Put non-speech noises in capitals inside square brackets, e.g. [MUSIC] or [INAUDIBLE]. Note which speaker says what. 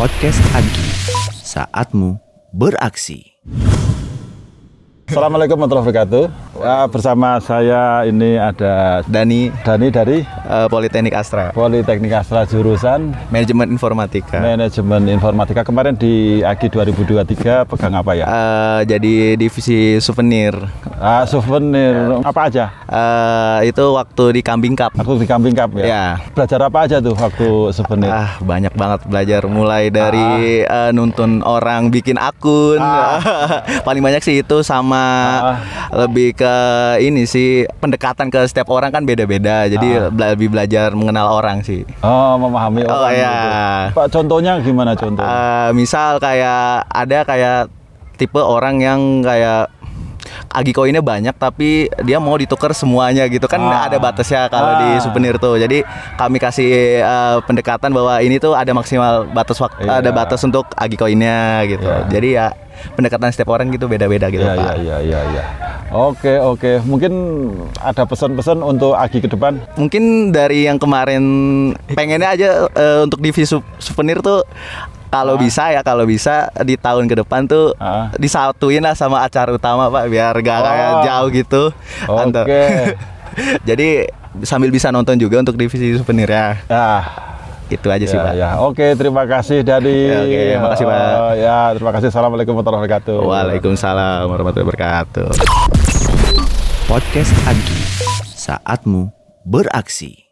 Speaker 1: Podcast Agi, saatmu beraksi.
Speaker 2: Assalamualaikum warahmatullahi wabarakatuh. Ya, bersama saya ini ada
Speaker 1: Dani
Speaker 2: Dani dari
Speaker 1: eh, Politeknik Astra,
Speaker 2: Politeknik Astra jurusan
Speaker 1: Manajemen Informatika.
Speaker 2: Manajemen Informatika. Kemarin di AGI 2023 pegang apa ya?
Speaker 1: Eh, jadi divisi souvenir.
Speaker 2: Ah, souvenir apa aja?
Speaker 1: Eh, itu waktu di Kambing Cup.
Speaker 2: Aku di Camping Cup ya.
Speaker 1: Ya.
Speaker 2: Belajar apa aja tuh waktu souvenir?
Speaker 1: Ah, banyak banget belajar mulai dari eh, nuntun orang bikin akun. [LAUGHS] Paling banyak sih itu sama lebih ke ini sih pendekatan ke setiap orang kan beda-beda. Jadi bela- lebih belajar mengenal orang sih.
Speaker 2: Oh, memahami
Speaker 1: Oh,
Speaker 2: orang
Speaker 1: ya.
Speaker 2: gitu. Pak, contohnya gimana contoh?
Speaker 1: Eh, misal kayak ada kayak tipe orang yang kayak agi koinnya banyak tapi dia mau ditukar semuanya gitu kan
Speaker 2: Ah.
Speaker 1: ada batasnya kalau di
Speaker 2: Ah.
Speaker 1: souvenir tuh jadi kami kasih eh, pendekatan bahwa ini tuh ada maksimal batas waktu
Speaker 2: Iya.
Speaker 1: ada batas untuk agi koinnya gitu
Speaker 2: Iya.
Speaker 1: jadi ya pendekatan setiap orang gitu beda-beda gitu
Speaker 2: Iya,
Speaker 1: pak
Speaker 2: iya, iya, iya, iya. Oke, oke. Mungkin ada pesan-pesan untuk Agi ke depan?
Speaker 1: mungkin dari yang kemarin pengennya aja eh, untuk divisi sou- souvenir tuh kalau bisa ya kalau bisa di tahun ke depan tuh
Speaker 2: Ah.
Speaker 1: disatuin lah sama acara utama pak biar gak kayak
Speaker 2: Oh.
Speaker 1: jauh gitu
Speaker 2: Oke. [LAUGHS]
Speaker 1: jadi sambil bisa nonton juga untuk divisi souvenir ya
Speaker 2: Ya,
Speaker 1: itu aja sih
Speaker 2: ya,
Speaker 1: pak
Speaker 2: ya. Oke, terima kasih dari.
Speaker 1: Ya, oke, makasih, Pak.
Speaker 2: Eh, ya, terima kasih. Assalamualaikum warahmatullahi wabarakatuh.
Speaker 1: Waalaikumsalam warahmatullahi wabarakatuh
Speaker 3: Podcast Agi, saatmu beraksi.